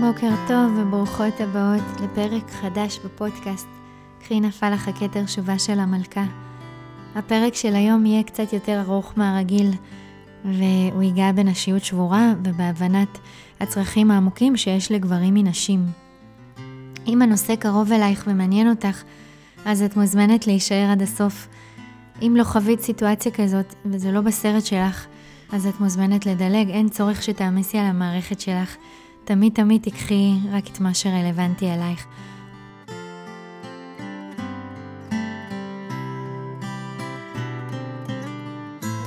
בוקר טוב וברוכות הבאות לפרק חדש בפודקאסט קחי נפל לך הכתר שובה של המלכה. הפרק של היום יהיה קצת יותר ארוך מהרגיל והוא ייגע בנשיות שבורה ובהבנת הצרכים העמוקים שיש לגברים מנשים. אם הנושא קרוב אלייך ומעניין אותך, אז את מוזמנת להישאר עד הסוף. אם לא חווית סיטואציה כזאת וזה לא בסרט שלך, אז את מוזמנת לדלג, אין צורך שתעמיסי על המערכת שלך. תמיד תמיד תיקחי רק את מה שרלוונטי אלייך.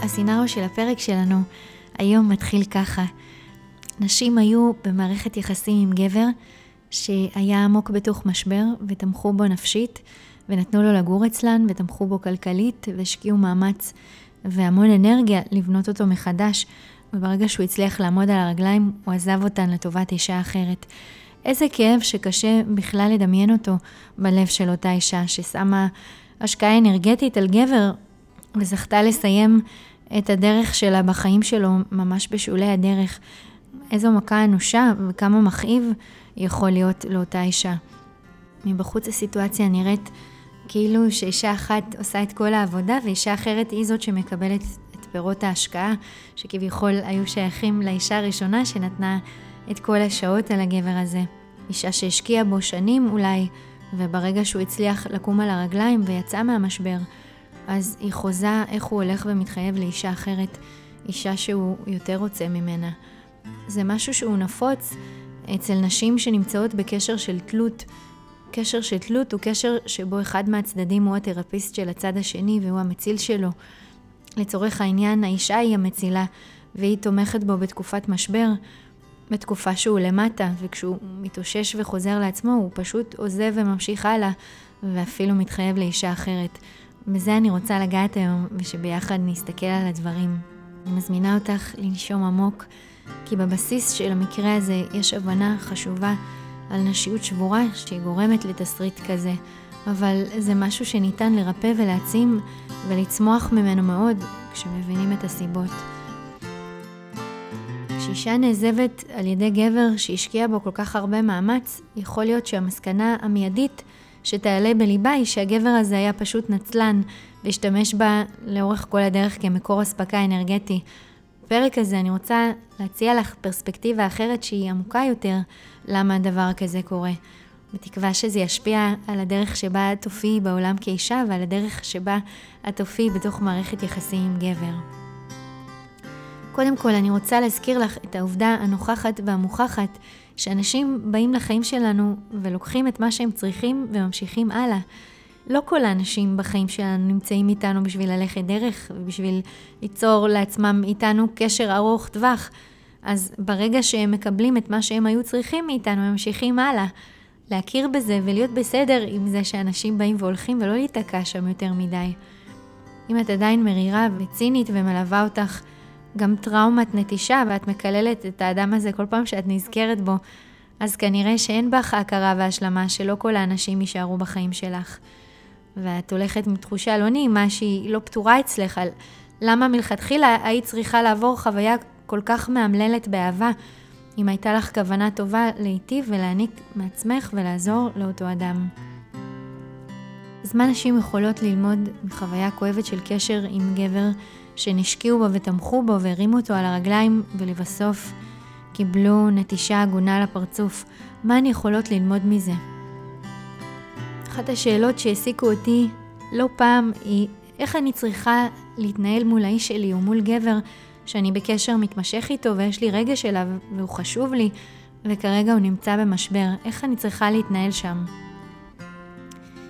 הסינארו של הפרק שלנו היום מתחיל ככה. נשים היו במערכת יחסים עם גבר שהיה עמוק בתוך משבר ותמכו בו נפשית ונתנו לו לגור אצלן ותמכו בו כלכלית והשקיעו מאמץ והמון אנרגיה לבנות אותו מחדש וברגע שהוא הצליח לעמוד על הרגליים, הוא עזב אותן לטובת אישה אחרת. איזה כאב שקשה בכלל לדמיין אותו בלב של אותה אישה ששמה השקעה אנרגטית על גבר וזכתה לסיים את הדרך שלה בחיים שלו ממש בשולי הדרך. איזו מכה אנושה וכמה מכאיב יכול להיות לאותה אישה. מבחוץ הסיטואציה נראית כאילו שאישה אחת עושה את כל העבודה ואישה אחרת היא זאת שמקבלת פירות ההשקעה, שכביכול היו שייכים לאישה הראשונה שנתנה את כל השעות על הגבר הזה. אישה שהשקיעה בו שנים אולי, וברגע שהוא הצליח לקום על הרגליים ויצא מהמשבר, אז היא חוזה איך הוא הולך ומתחייב לאישה אחרת, אישה שהוא יותר רוצה ממנה. זה משהו שהוא נפוץ אצל נשים שנמצאות בקשר של תלות. קשר של תלות הוא קשר שבו אחד מהצדדים הוא התרפיסט של הצד השני והוא המציל שלו. לצורך העניין, האישה היא המצילה, והיא תומכת בו בתקופת משבר, בתקופה שהוא למטה, וכשהוא מתאושש וחוזר לעצמו, הוא פשוט עוזב וממשיך הלאה, ואפילו מתחייב לאישה אחרת. בזה אני רוצה לגעת היום, ושביחד נסתכל על הדברים. אני מזמינה אותך לנשום עמוק, כי בבסיס של המקרה הזה יש הבנה חשובה על נשיות שבורה שהיא גורמת לתסריט כזה. אבל זה משהו שניתן לרפא ולהעצים ולצמוח ממנו מאוד כשמבינים את הסיבות. כשאישה נעזבת על ידי גבר שהשקיע בו כל כך הרבה מאמץ, יכול להיות שהמסקנה המיידית שתעלה בליבה היא שהגבר הזה היה פשוט נצלן, להשתמש בה לאורך כל הדרך כמקור אספקה אנרגטי. בפרק הזה אני רוצה להציע לך פרספקטיבה אחרת שהיא עמוקה יותר למה הדבר כזה קורה. בתקווה שזה ישפיע על הדרך שבה את תופיעי בעולם כאישה ועל הדרך שבה את תופיעי בתוך מערכת יחסים עם גבר. קודם כל, אני רוצה להזכיר לך את העובדה הנוכחת והמוכחת שאנשים באים לחיים שלנו ולוקחים את מה שהם צריכים וממשיכים הלאה. לא כל האנשים בחיים שלנו נמצאים איתנו בשביל ללכת דרך ובשביל ליצור לעצמם איתנו קשר ארוך טווח. אז ברגע שהם מקבלים את מה שהם היו צריכים מאיתנו, הם ממשיכים הלאה. להכיר בזה ולהיות בסדר עם זה שאנשים באים והולכים ולא להיתקע שם יותר מדי. אם את עדיין מרירה וצינית ומלווה אותך גם טראומת נטישה ואת מקללת את האדם הזה כל פעם שאת נזכרת בו, אז כנראה שאין בך הכרה והשלמה שלא כל האנשים יישארו בחיים שלך. ואת הולכת עם תחושה לא נעימה שהיא לא פתורה אצלך למה מלכתחילה היית צריכה לעבור חוויה כל כך מאמללת באהבה, אם הייתה לך כוונה טובה להיטיב ולהעניק מעצמך ולעזור לאותו אדם. אז מה נשים יכולות ללמוד מחוויה כואבת של קשר עם גבר שנשקיעו בו ותמכו בו והרימו אותו על הרגליים ולבסוף קיבלו נטישה הגונה לפרצוף? מה הן יכולות ללמוד מזה? אחת השאלות שהעסיקו אותי לא פעם היא איך אני צריכה להתנהל מול האיש שלי או מול גבר שאני בקשר מתמשך איתו ויש לי רגש אליו והוא חשוב לי, וכרגע הוא נמצא במשבר, איך אני צריכה להתנהל שם?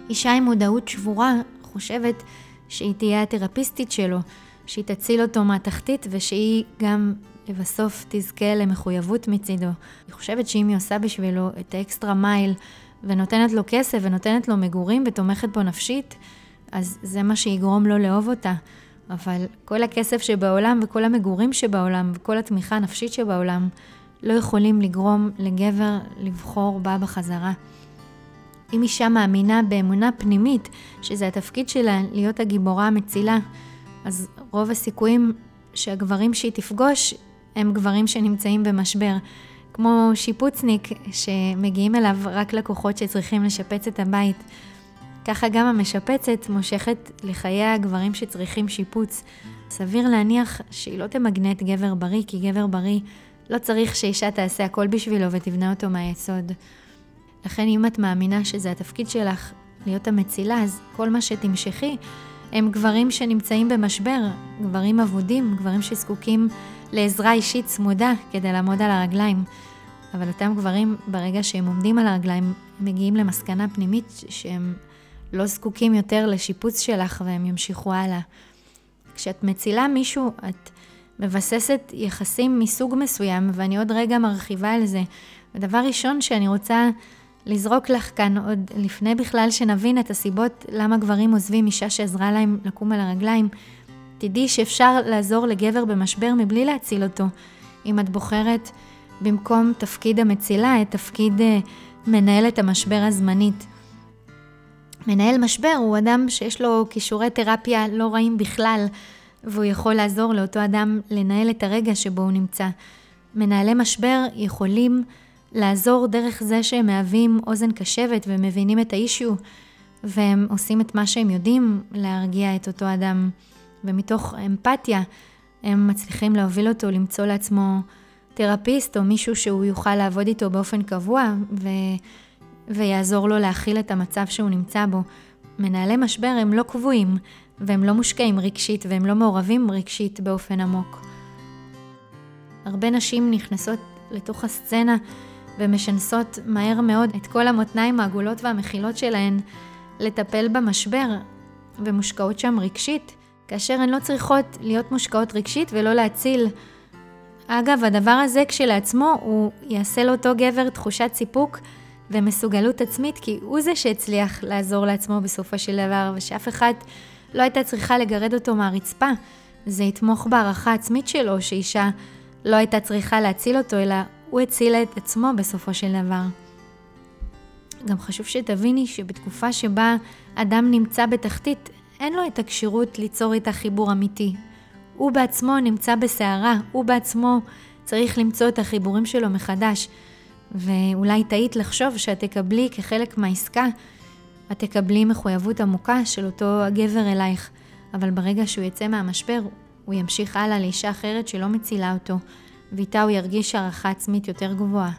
אישה עם מודעות שבורה חושבת שהיא תהיה התרפיסטית שלו, שהיא תציל אותו מהתחתית ושהיא גם לבסוף תזכה למחויבות מצידו. היא חושבת שאם היא עושה בשבילו את האקסטרה מייל ונותנת לו כסף ונותנת לו מגורים ותומכת בו נפשית, אז זה מה שיגרום לו לאהוב אותה. אבל כל הכסף שבעולם וכל המגורים שבעולם וכל התמיכה הנפשית שבעולם לא יכולים לגרום לגבר לבחור בה בחזרה. אם אישה מאמינה באמונה פנימית שזה התפקיד שלה להיות הגיבורה המצילה, אז רוב הסיכויים שהגברים שהיא תפגוש הם גברים שנמצאים במשבר. כמו שיפוצניק שמגיעים אליו רק לקוחות שצריכים לשפץ את הבית. ככה גם המשפצת מושכת לחיי הגברים שצריכים שיפוץ. סביר להניח שהיא לא תמגנט גבר בריא, כי גבר בריא לא צריך שאישה תעשה הכל בשבילו ותבנה אותו מהיסוד. לכן אם את מאמינה שזה התפקיד שלך להיות המצילה, אז כל מה שתמשכי הם גברים שנמצאים במשבר, גברים אבודים, גברים שזקוקים לעזרה אישית צמודה כדי לעמוד על הרגליים. אבל אותם גברים, ברגע שהם עומדים על הרגליים, מגיעים למסקנה פנימית שהם לא זקוקים יותר לשיפוץ שלך והם ימשיכו הלאה. כשאת מצילה מישהו, את מבססת יחסים מסוג מסוים, ואני עוד רגע מרחיבה על זה. ודבר ראשון שאני רוצה לזרוק לך כאן, עוד לפני בכלל שנבין את הסיבות למה גברים עוזבים אישה שעזרה להם לקום על הרגליים, תדעי שאפשר לעזור לגבר במשבר מבלי להציל אותו. אם את בוחרת במקום תפקיד המצילה את תפקיד uh, מנהלת המשבר הזמנית. מנהל משבר הוא אדם שיש לו כישורי תרפיה לא רעים בכלל, והוא יכול לעזור לאותו אדם לנהל את הרגע שבו הוא נמצא. מנהלי משבר יכולים לעזור דרך זה שהם מהווים אוזן קשבת ומבינים את האישיו, והם עושים את מה שהם יודעים להרגיע את אותו אדם. ומתוך אמפתיה הם מצליחים להוביל אותו למצוא לעצמו תרפיסט או מישהו שהוא יוכל לעבוד איתו באופן קבוע ו... ויעזור לו להכיל את המצב שהוא נמצא בו. מנהלי משבר הם לא קבועים והם לא מושקעים רגשית והם לא מעורבים רגשית באופן עמוק. הרבה נשים נכנסות לתוך הסצנה ומשנסות מהר מאוד את כל המותניים העגולות והמכילות שלהן לטפל במשבר ומושקעות שם רגשית, כאשר הן לא צריכות להיות מושקעות רגשית ולא להציל. אגב, הדבר הזה כשלעצמו הוא יעשה לאותו גבר תחושת סיפוק ומסוגלות עצמית, כי הוא זה שהצליח לעזור לעצמו בסופו של דבר, ושאף אחד לא הייתה צריכה לגרד אותו מהרצפה. זה יתמוך בהערכה עצמית שלו, שאישה לא הייתה צריכה להציל אותו, אלא הוא הציל את עצמו בסופו של דבר. גם חשוב שתביני שבתקופה שבה אדם נמצא בתחתית, אין לו את הכשירות ליצור איתה חיבור אמיתי. הוא בעצמו נמצא בסערה, הוא בעצמו צריך למצוא את החיבורים שלו מחדש. ואולי טעית לחשוב שאת תקבלי כחלק מהעסקה, את תקבלי מחויבות עמוקה של אותו הגבר אלייך, אבל ברגע שהוא יצא מהמשבר, הוא ימשיך הלאה לאישה אחרת שלא מצילה אותו, ואיתה הוא ירגיש הערכה עצמית יותר גבוהה.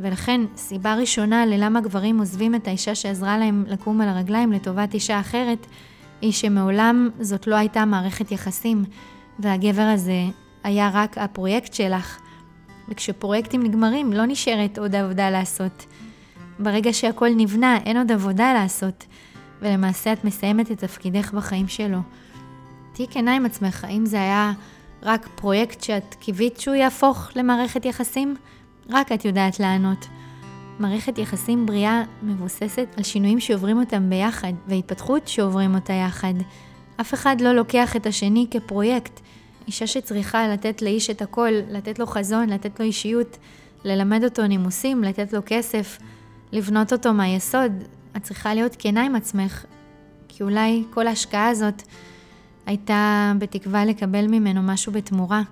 ולכן, סיבה ראשונה ללמה גברים עוזבים את האישה שעזרה להם לקום על הרגליים לטובת אישה אחרת, היא שמעולם זאת לא הייתה מערכת יחסים, והגבר הזה היה רק הפרויקט שלך. וכשפרויקטים נגמרים, לא נשארת עוד עבודה לעשות. ברגע שהכל נבנה, אין עוד עבודה לעשות, ולמעשה את מסיימת את תפקידך בחיים שלו. תהיי כנה עם עצמך, האם זה היה רק פרויקט שאת קיווית שהוא יהפוך למערכת יחסים? רק את יודעת לענות. מערכת יחסים בריאה מבוססת על שינויים שעוברים אותם ביחד, והתפתחות שעוברים אותה יחד. אף אחד לא לוקח את השני כפרויקט. אישה שצריכה לתת לאיש את הכל, לתת לו חזון, לתת לו אישיות, ללמד אותו נימוסים, לתת לו כסף, לבנות אותו מהיסוד. את צריכה להיות כנה עם עצמך, כי אולי כל ההשקעה הזאת הייתה בתקווה לקבל ממנו משהו בתמורה.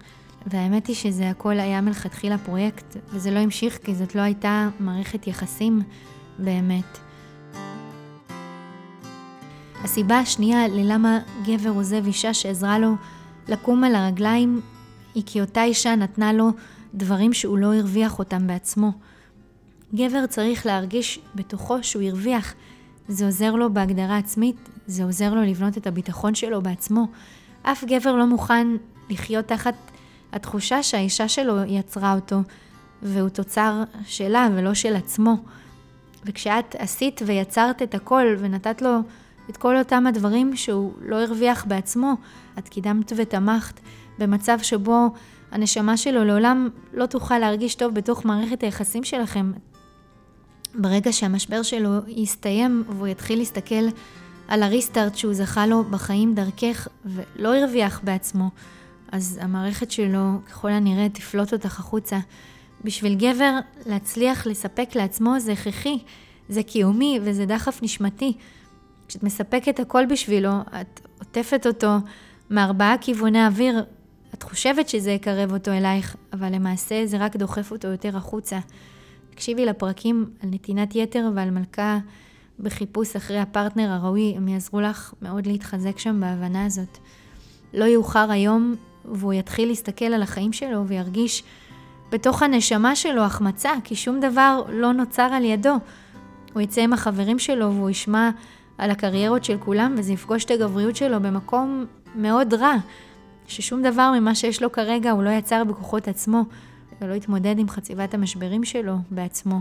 והאמת היא שזה הכל היה מלכתחילה פרויקט, וזה לא המשיך כי זאת לא הייתה מערכת יחסים באמת. הסיבה השנייה ללמה גבר עוזב אישה שעזרה לו לקום על הרגליים היא כי אותה אישה נתנה לו דברים שהוא לא הרוויח אותם בעצמו. גבר צריך להרגיש בתוכו שהוא הרוויח. זה עוזר לו בהגדרה עצמית, זה עוזר לו לבנות את הביטחון שלו בעצמו. אף גבר לא מוכן לחיות תחת התחושה שהאישה שלו יצרה אותו, והוא תוצר שלה ולא של עצמו. וכשאת עשית ויצרת את הכל ונתת לו את כל אותם הדברים שהוא לא הרוויח בעצמו, את קידמת ותמכת במצב שבו הנשמה שלו לעולם לא תוכל להרגיש טוב בתוך מערכת היחסים שלכם. ברגע שהמשבר שלו יסתיים והוא יתחיל להסתכל על הריסטארט שהוא זכה לו בחיים דרכך ולא הרוויח בעצמו, אז המערכת שלו ככל הנראה תפלוט אותך החוצה. בשביל גבר להצליח לספק לעצמו זה הכרחי, זה קיומי וזה דחף נשמתי. כשאת מספקת הכל בשבילו, את עוטפת אותו מארבעה כיווני אוויר, את חושבת שזה יקרב אותו אלייך, אבל למעשה זה רק דוחף אותו יותר החוצה. תקשיבי לפרקים על נתינת יתר ועל מלכה בחיפוש אחרי הפרטנר הראוי, הם יעזרו לך מאוד להתחזק שם בהבנה הזאת. לא יאוחר היום והוא יתחיל להסתכל על החיים שלו וירגיש בתוך הנשמה שלו החמצה, כי שום דבר לא נוצר על ידו. הוא יצא עם החברים שלו והוא ישמע על הקריירות של כולם וזה יפגוש את הגבריות שלו במקום מאוד רע, ששום דבר ממה שיש לו כרגע הוא לא יצר בכוחות עצמו, ולא יתמודד עם חציבת המשברים שלו בעצמו.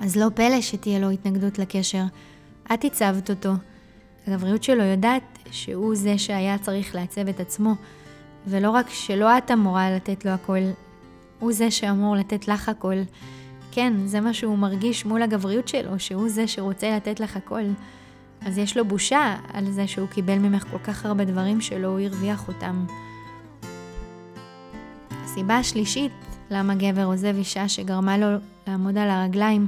אז לא פלא שתהיה לו התנגדות לקשר. את הצבת אותו. הגבריות שלו יודעת שהוא זה שהיה צריך לעצב את עצמו, ולא רק שלא את אמורה לתת לו הכל, הוא זה שאמור לתת לך הכל. כן, זה מה שהוא מרגיש מול הגבריות שלו, שהוא זה שרוצה לתת לך הכל. אז יש לו בושה על זה שהוא קיבל ממך כל כך הרבה דברים שלא הוא הרוויח אותם. הסיבה השלישית למה גבר עוזב אישה שגרמה לו לעמוד על הרגליים,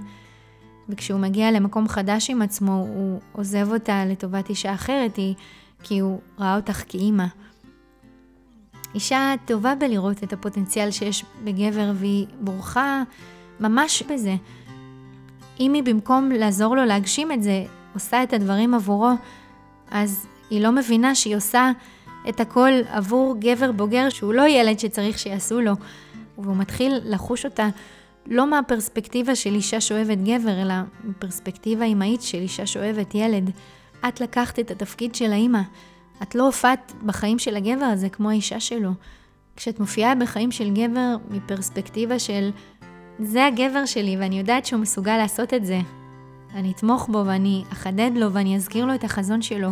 וכשהוא מגיע למקום חדש עם עצמו, הוא עוזב אותה לטובת אישה אחרת, היא כי הוא ראה אותך כאימא. אישה טובה בלראות את הפוטנציאל שיש בגבר והיא בורחה ממש בזה. אם היא במקום לעזור לו להגשים את זה, עושה את הדברים עבורו, אז היא לא מבינה שהיא עושה את הכל עבור גבר בוגר שהוא לא ילד שצריך שיעשו לו, והוא מתחיל לחוש אותה לא מהפרספקטיבה של אישה שאוהבת גבר, אלא מפרספקטיבה אימהית של אישה שאוהבת ילד. את לקחת את התפקיד של האימא. את לא הופעת בחיים של הגבר הזה כמו האישה שלו. כשאת מופיעה בחיים של גבר מפרספקטיבה של זה הגבר שלי ואני יודעת שהוא מסוגל לעשות את זה. אני אתמוך בו ואני אחדד לו ואני אזכיר לו את החזון שלו.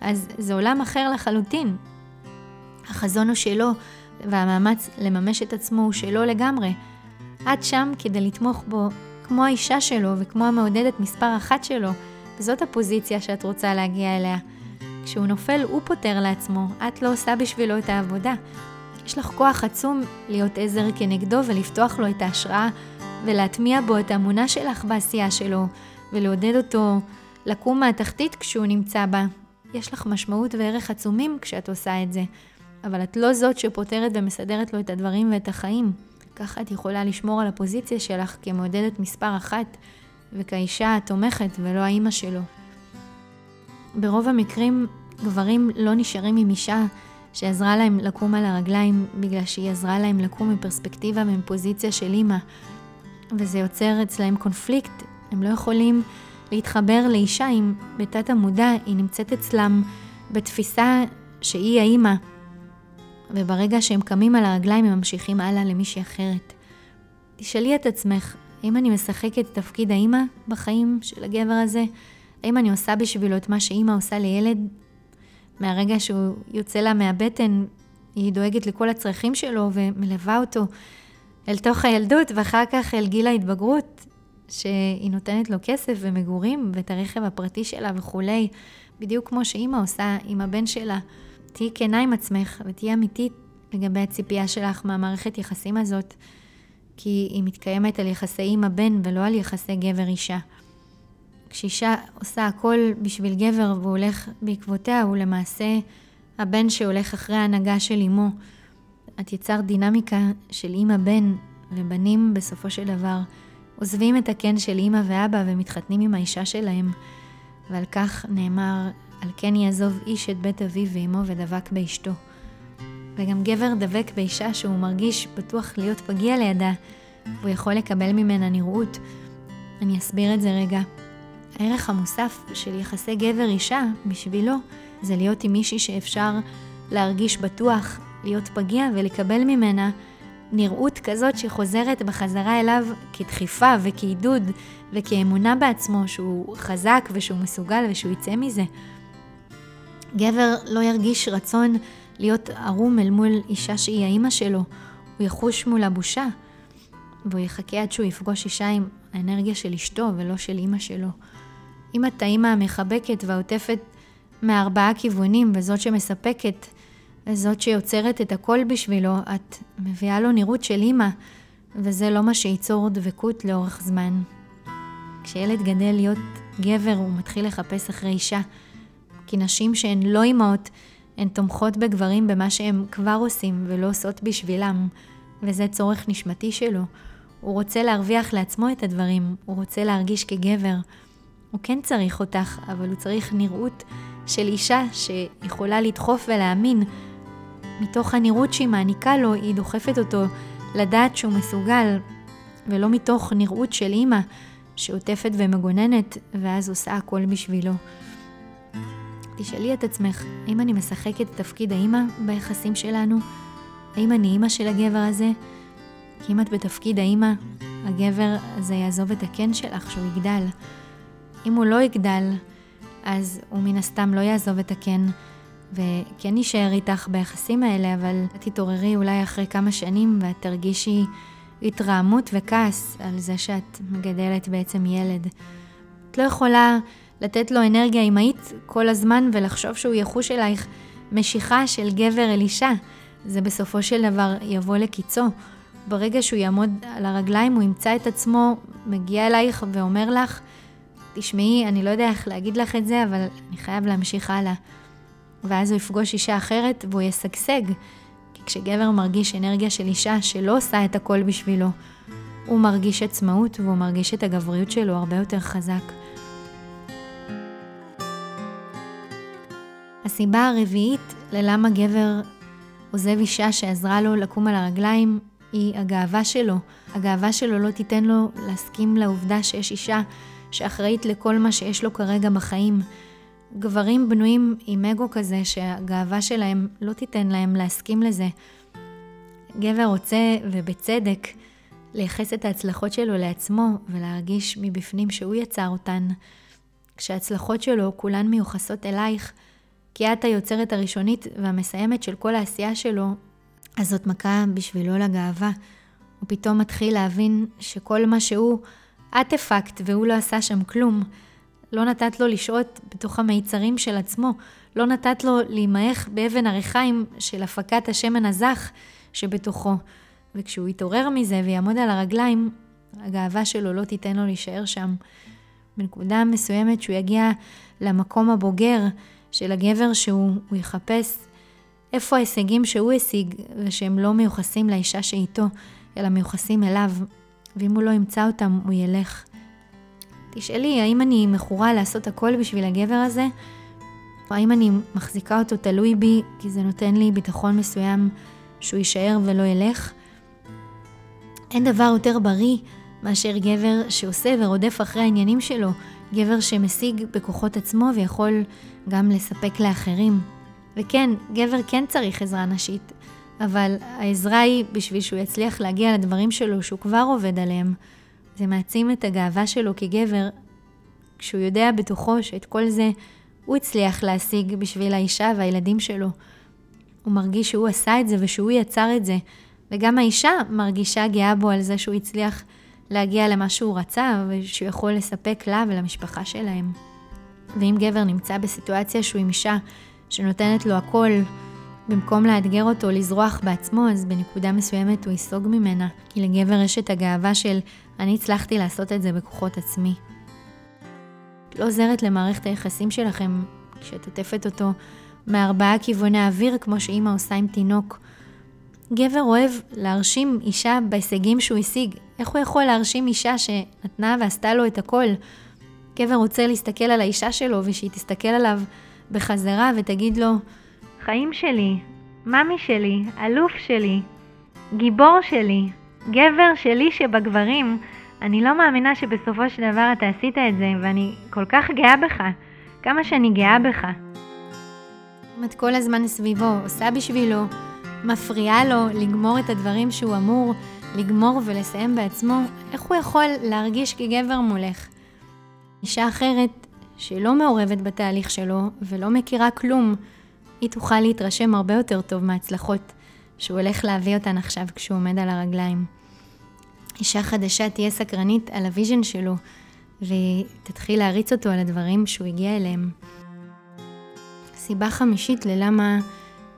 אז זה עולם אחר לחלוטין. החזון הוא שלו, והמאמץ לממש את עצמו הוא שלו לגמרי. את שם כדי לתמוך בו כמו האישה שלו וכמו המעודדת מספר אחת שלו, וזאת הפוזיציה שאת רוצה להגיע אליה. כשהוא נופל, הוא פותר לעצמו, את לא עושה בשבילו את העבודה. יש לך כוח עצום להיות עזר כנגדו ולפתוח לו את ההשראה ולהטמיע בו את האמונה שלך בעשייה שלו, ולעודד אותו לקום מהתחתית כשהוא נמצא בה. יש לך משמעות וערך עצומים כשאת עושה את זה, אבל את לא זאת שפותרת ומסדרת לו את הדברים ואת החיים. ככה את יכולה לשמור על הפוזיציה שלך כמעודדת מספר אחת, וכאישה התומכת ולא האימא שלו. ברוב המקרים גברים לא נשארים עם אישה שעזרה להם לקום על הרגליים בגלל שהיא עזרה להם לקום מפרספקטיבה ומפוזיציה של אימא, וזה יוצר אצלהם קונפליקט, הם לא יכולים להתחבר לאישה אם בתת המודע היא נמצאת אצלם בתפיסה שהיא האימא, וברגע שהם קמים על הרגליים הם ממשיכים הלאה למישהי אחרת. תשאלי את עצמך, האם אני משחקת את תפקיד האימא בחיים של הגבר הזה? האם אני עושה בשבילו את מה שאימא עושה לילד? מהרגע שהוא יוצא לה מהבטן, היא דואגת לכל הצרכים שלו ומלווה אותו אל תוך הילדות, ואחר כך אל גיל ההתבגרות, שהיא נותנת לו כסף ומגורים ואת הרכב הפרטי שלה וכולי, בדיוק כמו שאימא עושה עם הבן שלה. תהיי כנה עם עצמך ותהיי אמיתית לגבי הציפייה שלך מהמערכת יחסים הזאת, כי היא מתקיימת על יחסי אימא-בן ולא על יחסי גבר-אישה. כשאישה עושה הכל בשביל גבר והוא הולך בעקבותיה, הוא למעשה הבן שהולך אחרי ההנהגה של אמו. את יצרת דינמיקה של אימא-בן, ובנים בסופו של דבר עוזבים את הקן של אימא ואבא ומתחתנים עם האישה שלהם, ועל כך נאמר, על כן יעזוב איש את בית אביו ואמו ודבק באשתו. וגם גבר דבק באישה שהוא מרגיש בטוח להיות פגיע לידה, והוא יכול לקבל ממנה נראות. אני אסביר את זה רגע. הערך המוסף של יחסי גבר-אישה, בשבילו, זה להיות עם מישהי שאפשר להרגיש בטוח, להיות פגיע ולקבל ממנה נראות כזאת שחוזרת בחזרה אליו כדחיפה וכעידוד וכאמונה בעצמו שהוא חזק ושהוא מסוגל ושהוא יצא מזה. גבר לא ירגיש רצון להיות ערום אל מול אישה שהיא האימא שלו, הוא יחוש מול הבושה, והוא יחכה עד שהוא יפגוש אישה עם האנרגיה של אשתו ולא של אימא שלו. אם את האימא המחבקת והעוטפת מארבעה כיוונים וזאת שמספקת וזאת שיוצרת את הכל בשבילו, את מביאה לו נראות של אימא, וזה לא מה שייצור דבקות לאורך זמן. כשילד גדל להיות גבר, הוא מתחיל לחפש אחרי אישה, כי נשים שהן לא אימהות, הן תומכות בגברים במה שהם כבר עושים ולא עושות בשבילם, וזה צורך נשמתי שלו. הוא רוצה להרוויח לעצמו את הדברים, הוא רוצה להרגיש כגבר. הוא כן צריך אותך, אבל הוא צריך נראות של אישה שיכולה לדחוף ולהאמין. מתוך הנראות שהיא מעניקה לו, היא דוחפת אותו לדעת שהוא מסוגל, ולא מתוך נראות של אימא שעוטפת ומגוננת, ואז עושה הכל בשבילו. תשאלי את עצמך, האם אני משחקת את תפקיד האימא ביחסים שלנו? האם אני אימא של הגבר הזה? כי אם את בתפקיד האימא, הגבר הזה יעזוב את הקן שלך שהוא יגדל. אם הוא לא יגדל, אז הוא מן הסתם לא יעזוב את הקן, וכן יישאר איתך ביחסים האלה, אבל את תתעוררי אולי אחרי כמה שנים ואת תרגישי התרעמות וכעס על זה שאת מגדלת בעצם ילד. את לא יכולה לתת לו אנרגיה אמהית כל הזמן ולחשוב שהוא יחוש אלייך משיכה של גבר אל אישה. זה בסופו של דבר יבוא לקיצו. ברגע שהוא יעמוד על הרגליים, הוא ימצא את עצמו מגיע אלייך ואומר לך, תשמעי, אני לא יודע איך להגיד לך את זה, אבל אני חייב להמשיך הלאה. ואז הוא יפגוש אישה אחרת והוא ישגשג. כי כשגבר מרגיש אנרגיה של אישה שלא עושה את הכל בשבילו, הוא מרגיש עצמאות והוא מרגיש את הגבריות שלו הרבה יותר חזק. הסיבה הרביעית ללמה גבר עוזב אישה שעזרה לו לקום על הרגליים היא הגאווה שלו. הגאווה שלו לא תיתן לו להסכים לעובדה שיש אישה שאחראית לכל מה שיש לו כרגע בחיים. גברים בנויים עם אגו כזה שהגאווה שלהם לא תיתן להם להסכים לזה. גבר רוצה, ובצדק, לייחס את ההצלחות שלו לעצמו ולהרגיש מבפנים שהוא יצר אותן. כשההצלחות שלו כולן מיוחסות אלייך, כי את היוצרת הראשונית והמסיימת של כל העשייה שלו, אז זאת מכה בשבילו לגאווה. הוא פתאום מתחיל להבין שכל מה שהוא, את הפקת והוא לא עשה שם כלום. לא נתת לו לשהות בתוך המיצרים של עצמו, לא נתת לו להימעך באבן הריחיים של הפקת השמן הזך שבתוכו. וכשהוא יתעורר מזה ויעמוד על הרגליים, הגאווה שלו לא תיתן לו להישאר שם. בנקודה מסוימת שהוא יגיע למקום הבוגר של הגבר שהוא יחפש איפה ההישגים שהוא השיג ושהם לא מיוחסים לאישה שאיתו, אלא מיוחסים אליו, ואם הוא לא ימצא אותם, הוא ילך. תשאלי, האם אני מכורה לעשות הכל בשביל הגבר הזה? או האם אני מחזיקה אותו תלוי בי, כי זה נותן לי ביטחון מסוים שהוא יישאר ולא ילך? אין דבר יותר בריא מאשר גבר שעושה ורודף אחרי העניינים שלו, גבר שמשיג בכוחות עצמו ויכול גם לספק לאחרים. וכן, גבר כן צריך עזרה נשית, אבל העזרה היא בשביל שהוא יצליח להגיע לדברים שלו שהוא כבר עובד עליהם. זה מעצים את הגאווה שלו כגבר, כשהוא יודע בתוכו שאת כל זה הוא הצליח להשיג בשביל האישה והילדים שלו. הוא מרגיש שהוא עשה את זה ושהוא יצר את זה, וגם האישה מרגישה גאה בו על זה שהוא הצליח להגיע למה שהוא רצה ושהוא יכול לספק לה ולמשפחה שלהם. ואם גבר נמצא בסיטואציה שהוא עם אישה שנותנת לו הכל, במקום לאתגר אותו לזרוח בעצמו, אז בנקודה מסוימת הוא ייסוג ממנה, כי לגבר יש את הגאווה של אני הצלחתי לעשות את זה בכוחות עצמי. לא עוזרת למערכת היחסים שלכם כשאת עוטפת אותו מארבעה כיווני אוויר, כמו שאימא עושה עם תינוק. גבר אוהב להרשים אישה בהישגים שהוא השיג. איך הוא יכול להרשים אישה שנתנה ועשתה לו את הכל? גבר רוצה להסתכל על האישה שלו ושהיא תסתכל עליו בחזרה ותגיד לו, חיים שלי, ממי שלי, אלוף שלי, גיבור שלי, גבר שלי שבגברים, אני לא מאמינה שבסופו של דבר אתה עשית את זה, ואני כל כך גאה בך. כמה שאני גאה בך. אם את כל הזמן סביבו, עושה בשבילו, מפריעה לו לגמור את הדברים שהוא אמור לגמור ולסיים בעצמו, איך הוא יכול להרגיש כגבר מולך? אישה אחרת שלא מעורבת בתהליך שלו ולא מכירה כלום, היא תוכל להתרשם הרבה יותר טוב מההצלחות שהוא הולך להביא אותן עכשיו כשהוא עומד על הרגליים. אישה חדשה תהיה סקרנית על ה vision שלו, והיא תתחיל להריץ אותו על הדברים שהוא הגיע אליהם. סיבה חמישית ללמה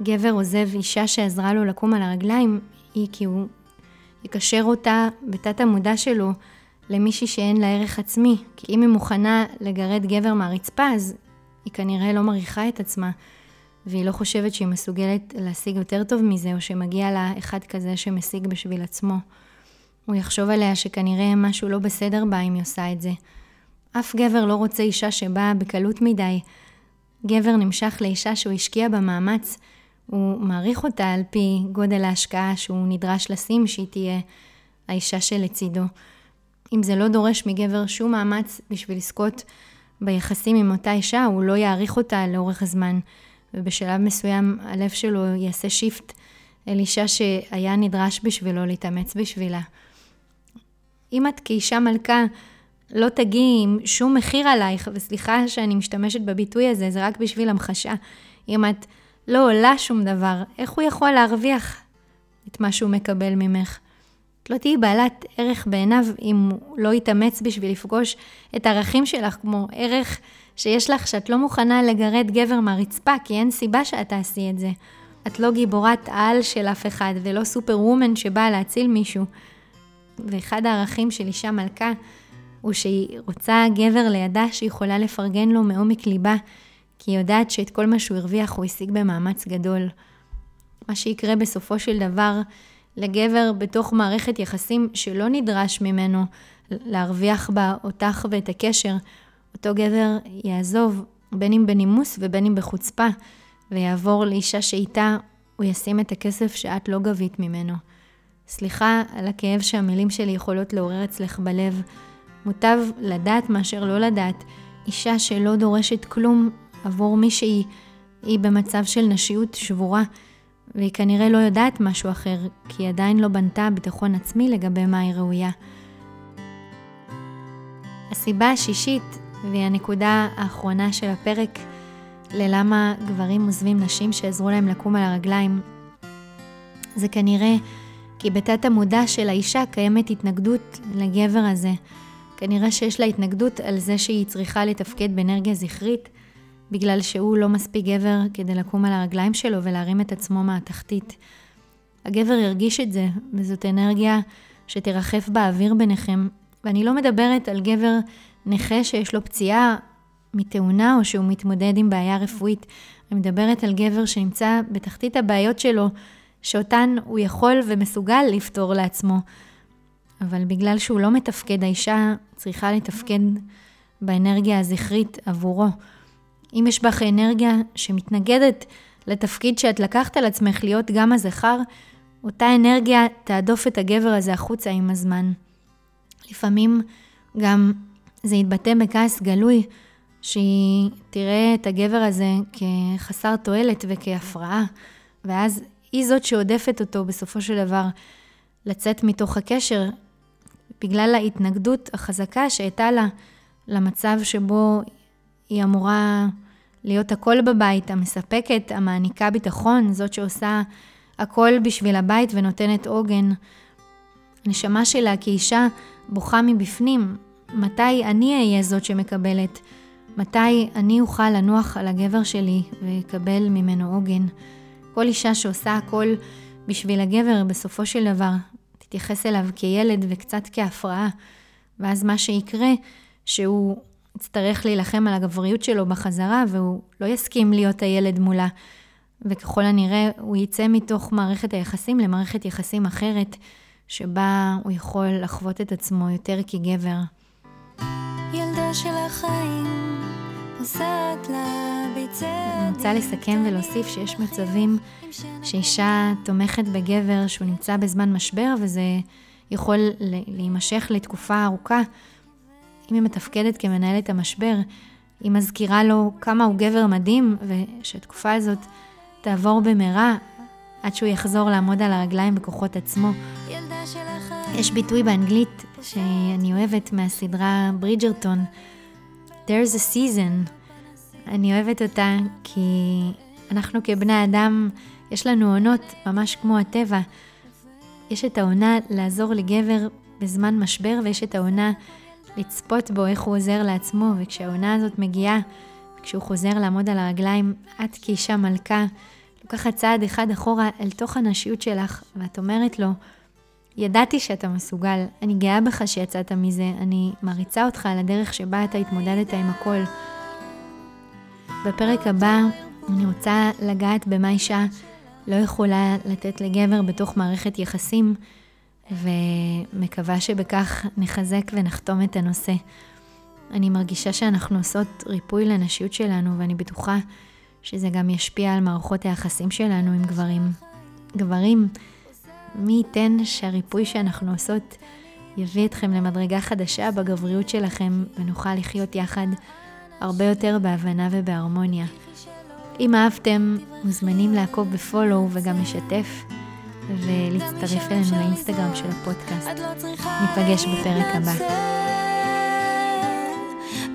גבר עוזב אישה שעזרה לו לקום על הרגליים, היא כי הוא יקשר אותה בתת המודע שלו למישהי שאין לה ערך עצמי. כי אם היא מוכנה לגרד גבר מהרצפה, אז היא כנראה לא מעריכה את עצמה. והיא לא חושבת שהיא מסוגלת להשיג יותר טוב מזה, או שמגיע לה אחד כזה שמשיג בשביל עצמו. הוא יחשוב עליה שכנראה משהו לא בסדר בה אם היא עושה את זה. אף גבר לא רוצה אישה שבאה בקלות מדי. גבר נמשך לאישה שהוא השקיע במאמץ, הוא מעריך אותה על פי גודל ההשקעה שהוא נדרש לשים שהיא תהיה האישה שלצידו. אם זה לא דורש מגבר שום מאמץ בשביל לזכות ביחסים עם אותה אישה, הוא לא יעריך אותה לאורך הזמן, ובשלב מסוים הלב שלו יעשה שיפט אל אישה שהיה נדרש בשבילו להתאמץ בשבילה. אם את כאישה מלכה לא תגיעי עם שום מחיר עלייך, וסליחה שאני משתמשת בביטוי הזה, זה רק בשביל המחשה. אם את לא עולה שום דבר, איך הוא יכול להרוויח את מה שהוא מקבל ממך? את לא תהיי בעלת ערך בעיניו אם הוא לא יתאמץ בשביל לפגוש את הערכים שלך, כמו ערך שיש לך שאת לא מוכנה לגרד גבר מהרצפה, כי אין סיבה שאת תעשי את זה. את לא גיבורת על של אף אחד, ולא סופר וומן שבאה להציל מישהו. ואחד הערכים של אישה מלכה הוא שהיא רוצה גבר לידה שיכולה לפרגן לו מעומק ליבה, כי היא יודעת שאת כל מה שהוא הרוויח הוא השיג במאמץ גדול. מה שיקרה בסופו של דבר לגבר בתוך מערכת יחסים שלא נדרש ממנו להרוויח בה אותך ואת הקשר, אותו גבר יעזוב, בין אם בנימוס ובין אם בחוצפה, ויעבור לאישה שאיתה הוא ישים את הכסף שאת לא גבית ממנו. סליחה על הכאב שהמילים שלי יכולות לעורר אצלך בלב. מוטב לדעת מאשר לא לדעת. אישה שלא דורשת כלום עבור מי שהיא, היא במצב של נשיות שבורה, והיא כנראה לא יודעת משהו אחר, כי היא עדיין לא בנתה ביטחון עצמי לגבי מה היא ראויה. הסיבה השישית, והיא הנקודה האחרונה של הפרק, ללמה גברים עוזבים נשים שעזרו להם לקום על הרגליים, זה כנראה כי בתת המודע של האישה קיימת התנגדות לגבר הזה. כנראה שיש לה התנגדות על זה שהיא צריכה לתפקד באנרגיה זכרית, בגלל שהוא לא מספיק גבר כדי לקום על הרגליים שלו ולהרים את עצמו מהתחתית. הגבר ירגיש את זה, וזאת אנרגיה שתרחף באוויר ביניכם. ואני לא מדברת על גבר נכה שיש לו פציעה מתאונה או שהוא מתמודד עם בעיה רפואית. אני מדברת על גבר שנמצא בתחתית הבעיות שלו, שאותן הוא יכול ומסוגל לפתור לעצמו. אבל בגלל שהוא לא מתפקד, האישה צריכה לתפקד באנרגיה הזכרית עבורו. אם יש בך אנרגיה שמתנגדת לתפקיד שאת לקחת על עצמך להיות גם הזכר, אותה אנרגיה תעדוף את הגבר הזה החוצה עם הזמן. לפעמים גם זה יתבטא בכעס גלוי, שהיא תראה את הגבר הזה כחסר תועלת וכהפרעה, ואז היא זאת שעודפת אותו בסופו של דבר לצאת מתוך הקשר, בגלל ההתנגדות החזקה שהייתה לה למצב שבו היא אמורה להיות הכל בבית, המספקת, המעניקה ביטחון, זאת שעושה הכל בשביל הבית ונותנת עוגן. הנשמה שלה כאישה בוכה מבפנים, מתי אני אהיה זאת שמקבלת? מתי אני אוכל לנוח על הגבר שלי ויקבל ממנו עוגן? כל אישה שעושה הכל בשביל הגבר, בסופו של דבר, תתייחס אליו כילד וקצת כהפרעה, ואז מה שיקרה, שהוא יצטרך להילחם על הגבריות שלו בחזרה, והוא לא יסכים להיות הילד מולה. וככל הנראה הוא יצא מתוך מערכת היחסים למערכת יחסים אחרת, שבה הוא יכול לחוות את עצמו יותר כגבר. ילדה של החיים פוסעת לביצי... אני רוצה לסכם ולהוסיף שיש מצבים שאישה תומכת בגבר שהוא נמצא בזמן משבר, וזה יכול להימשך לתקופה ארוכה. אם היא מתפקדת כמנהלת המשבר, היא מזכירה לו כמה הוא גבר מדהים, ושהתקופה הזאת תעבור במהרה עד שהוא יחזור לעמוד על הרגליים בכוחות עצמו. יש ביטוי באנגלית שאני אוהבת מהסדרה ברידג'רטון, There's a season. אני אוהבת אותה כי אנחנו כבני אדם, יש לנו עונות ממש כמו הטבע. יש את העונה לעזור לגבר בזמן משבר, ויש את העונה לצפות בו איך הוא עוזר לעצמו, וכשהעונה הזאת מגיעה, כשהוא חוזר לעמוד על הרגליים, את כאישה מלכה, לוקחת צעד אחד אחורה אל תוך הנשיות שלך, ואת אומרת לו, ידעתי שאתה מסוגל, אני גאה בך שיצאת מזה, אני מעריצה אותך על הדרך שבה אתה התמודדת עם הכל. בפרק הבא אני רוצה לגעת במה אישה לא יכולה לתת לגבר בתוך מערכת יחסים, ומקווה שבכך נחזק ונחתום את הנושא. אני מרגישה שאנחנו עושות ריפוי לנשיות שלנו, ואני בטוחה שזה גם ישפיע על מערכות היחסים שלנו עם גברים. גברים, מי ייתן שהריפוי שאנחנו עושות יביא אתכם למדרגה חדשה בגבריות שלכם, ונוכל לחיות יחד הרבה יותר בהבנה ובהרמוניה. אם אהבתם, מוזמנים לעקוב בפולו וגם לשתף, ולהצטרף אלינו לאינסטגרם של הפודקאסט. ניפגש בפרק הבא.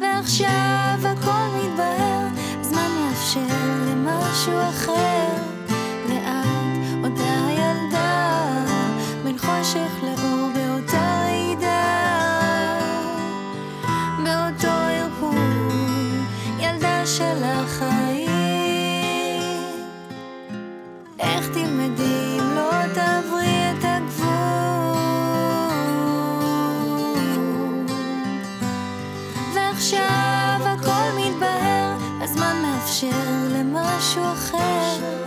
ועכשיו הכל מתבהר, זמן מאפשר למשהו אחר. בין חושך לאור באותה עידה. באותו ירפון, ילדה של החיים. איך תלמדי אם לא תעברי את הגבול? ועכשיו הכל מתבהר, הזמן מאפשר למשהו אחר.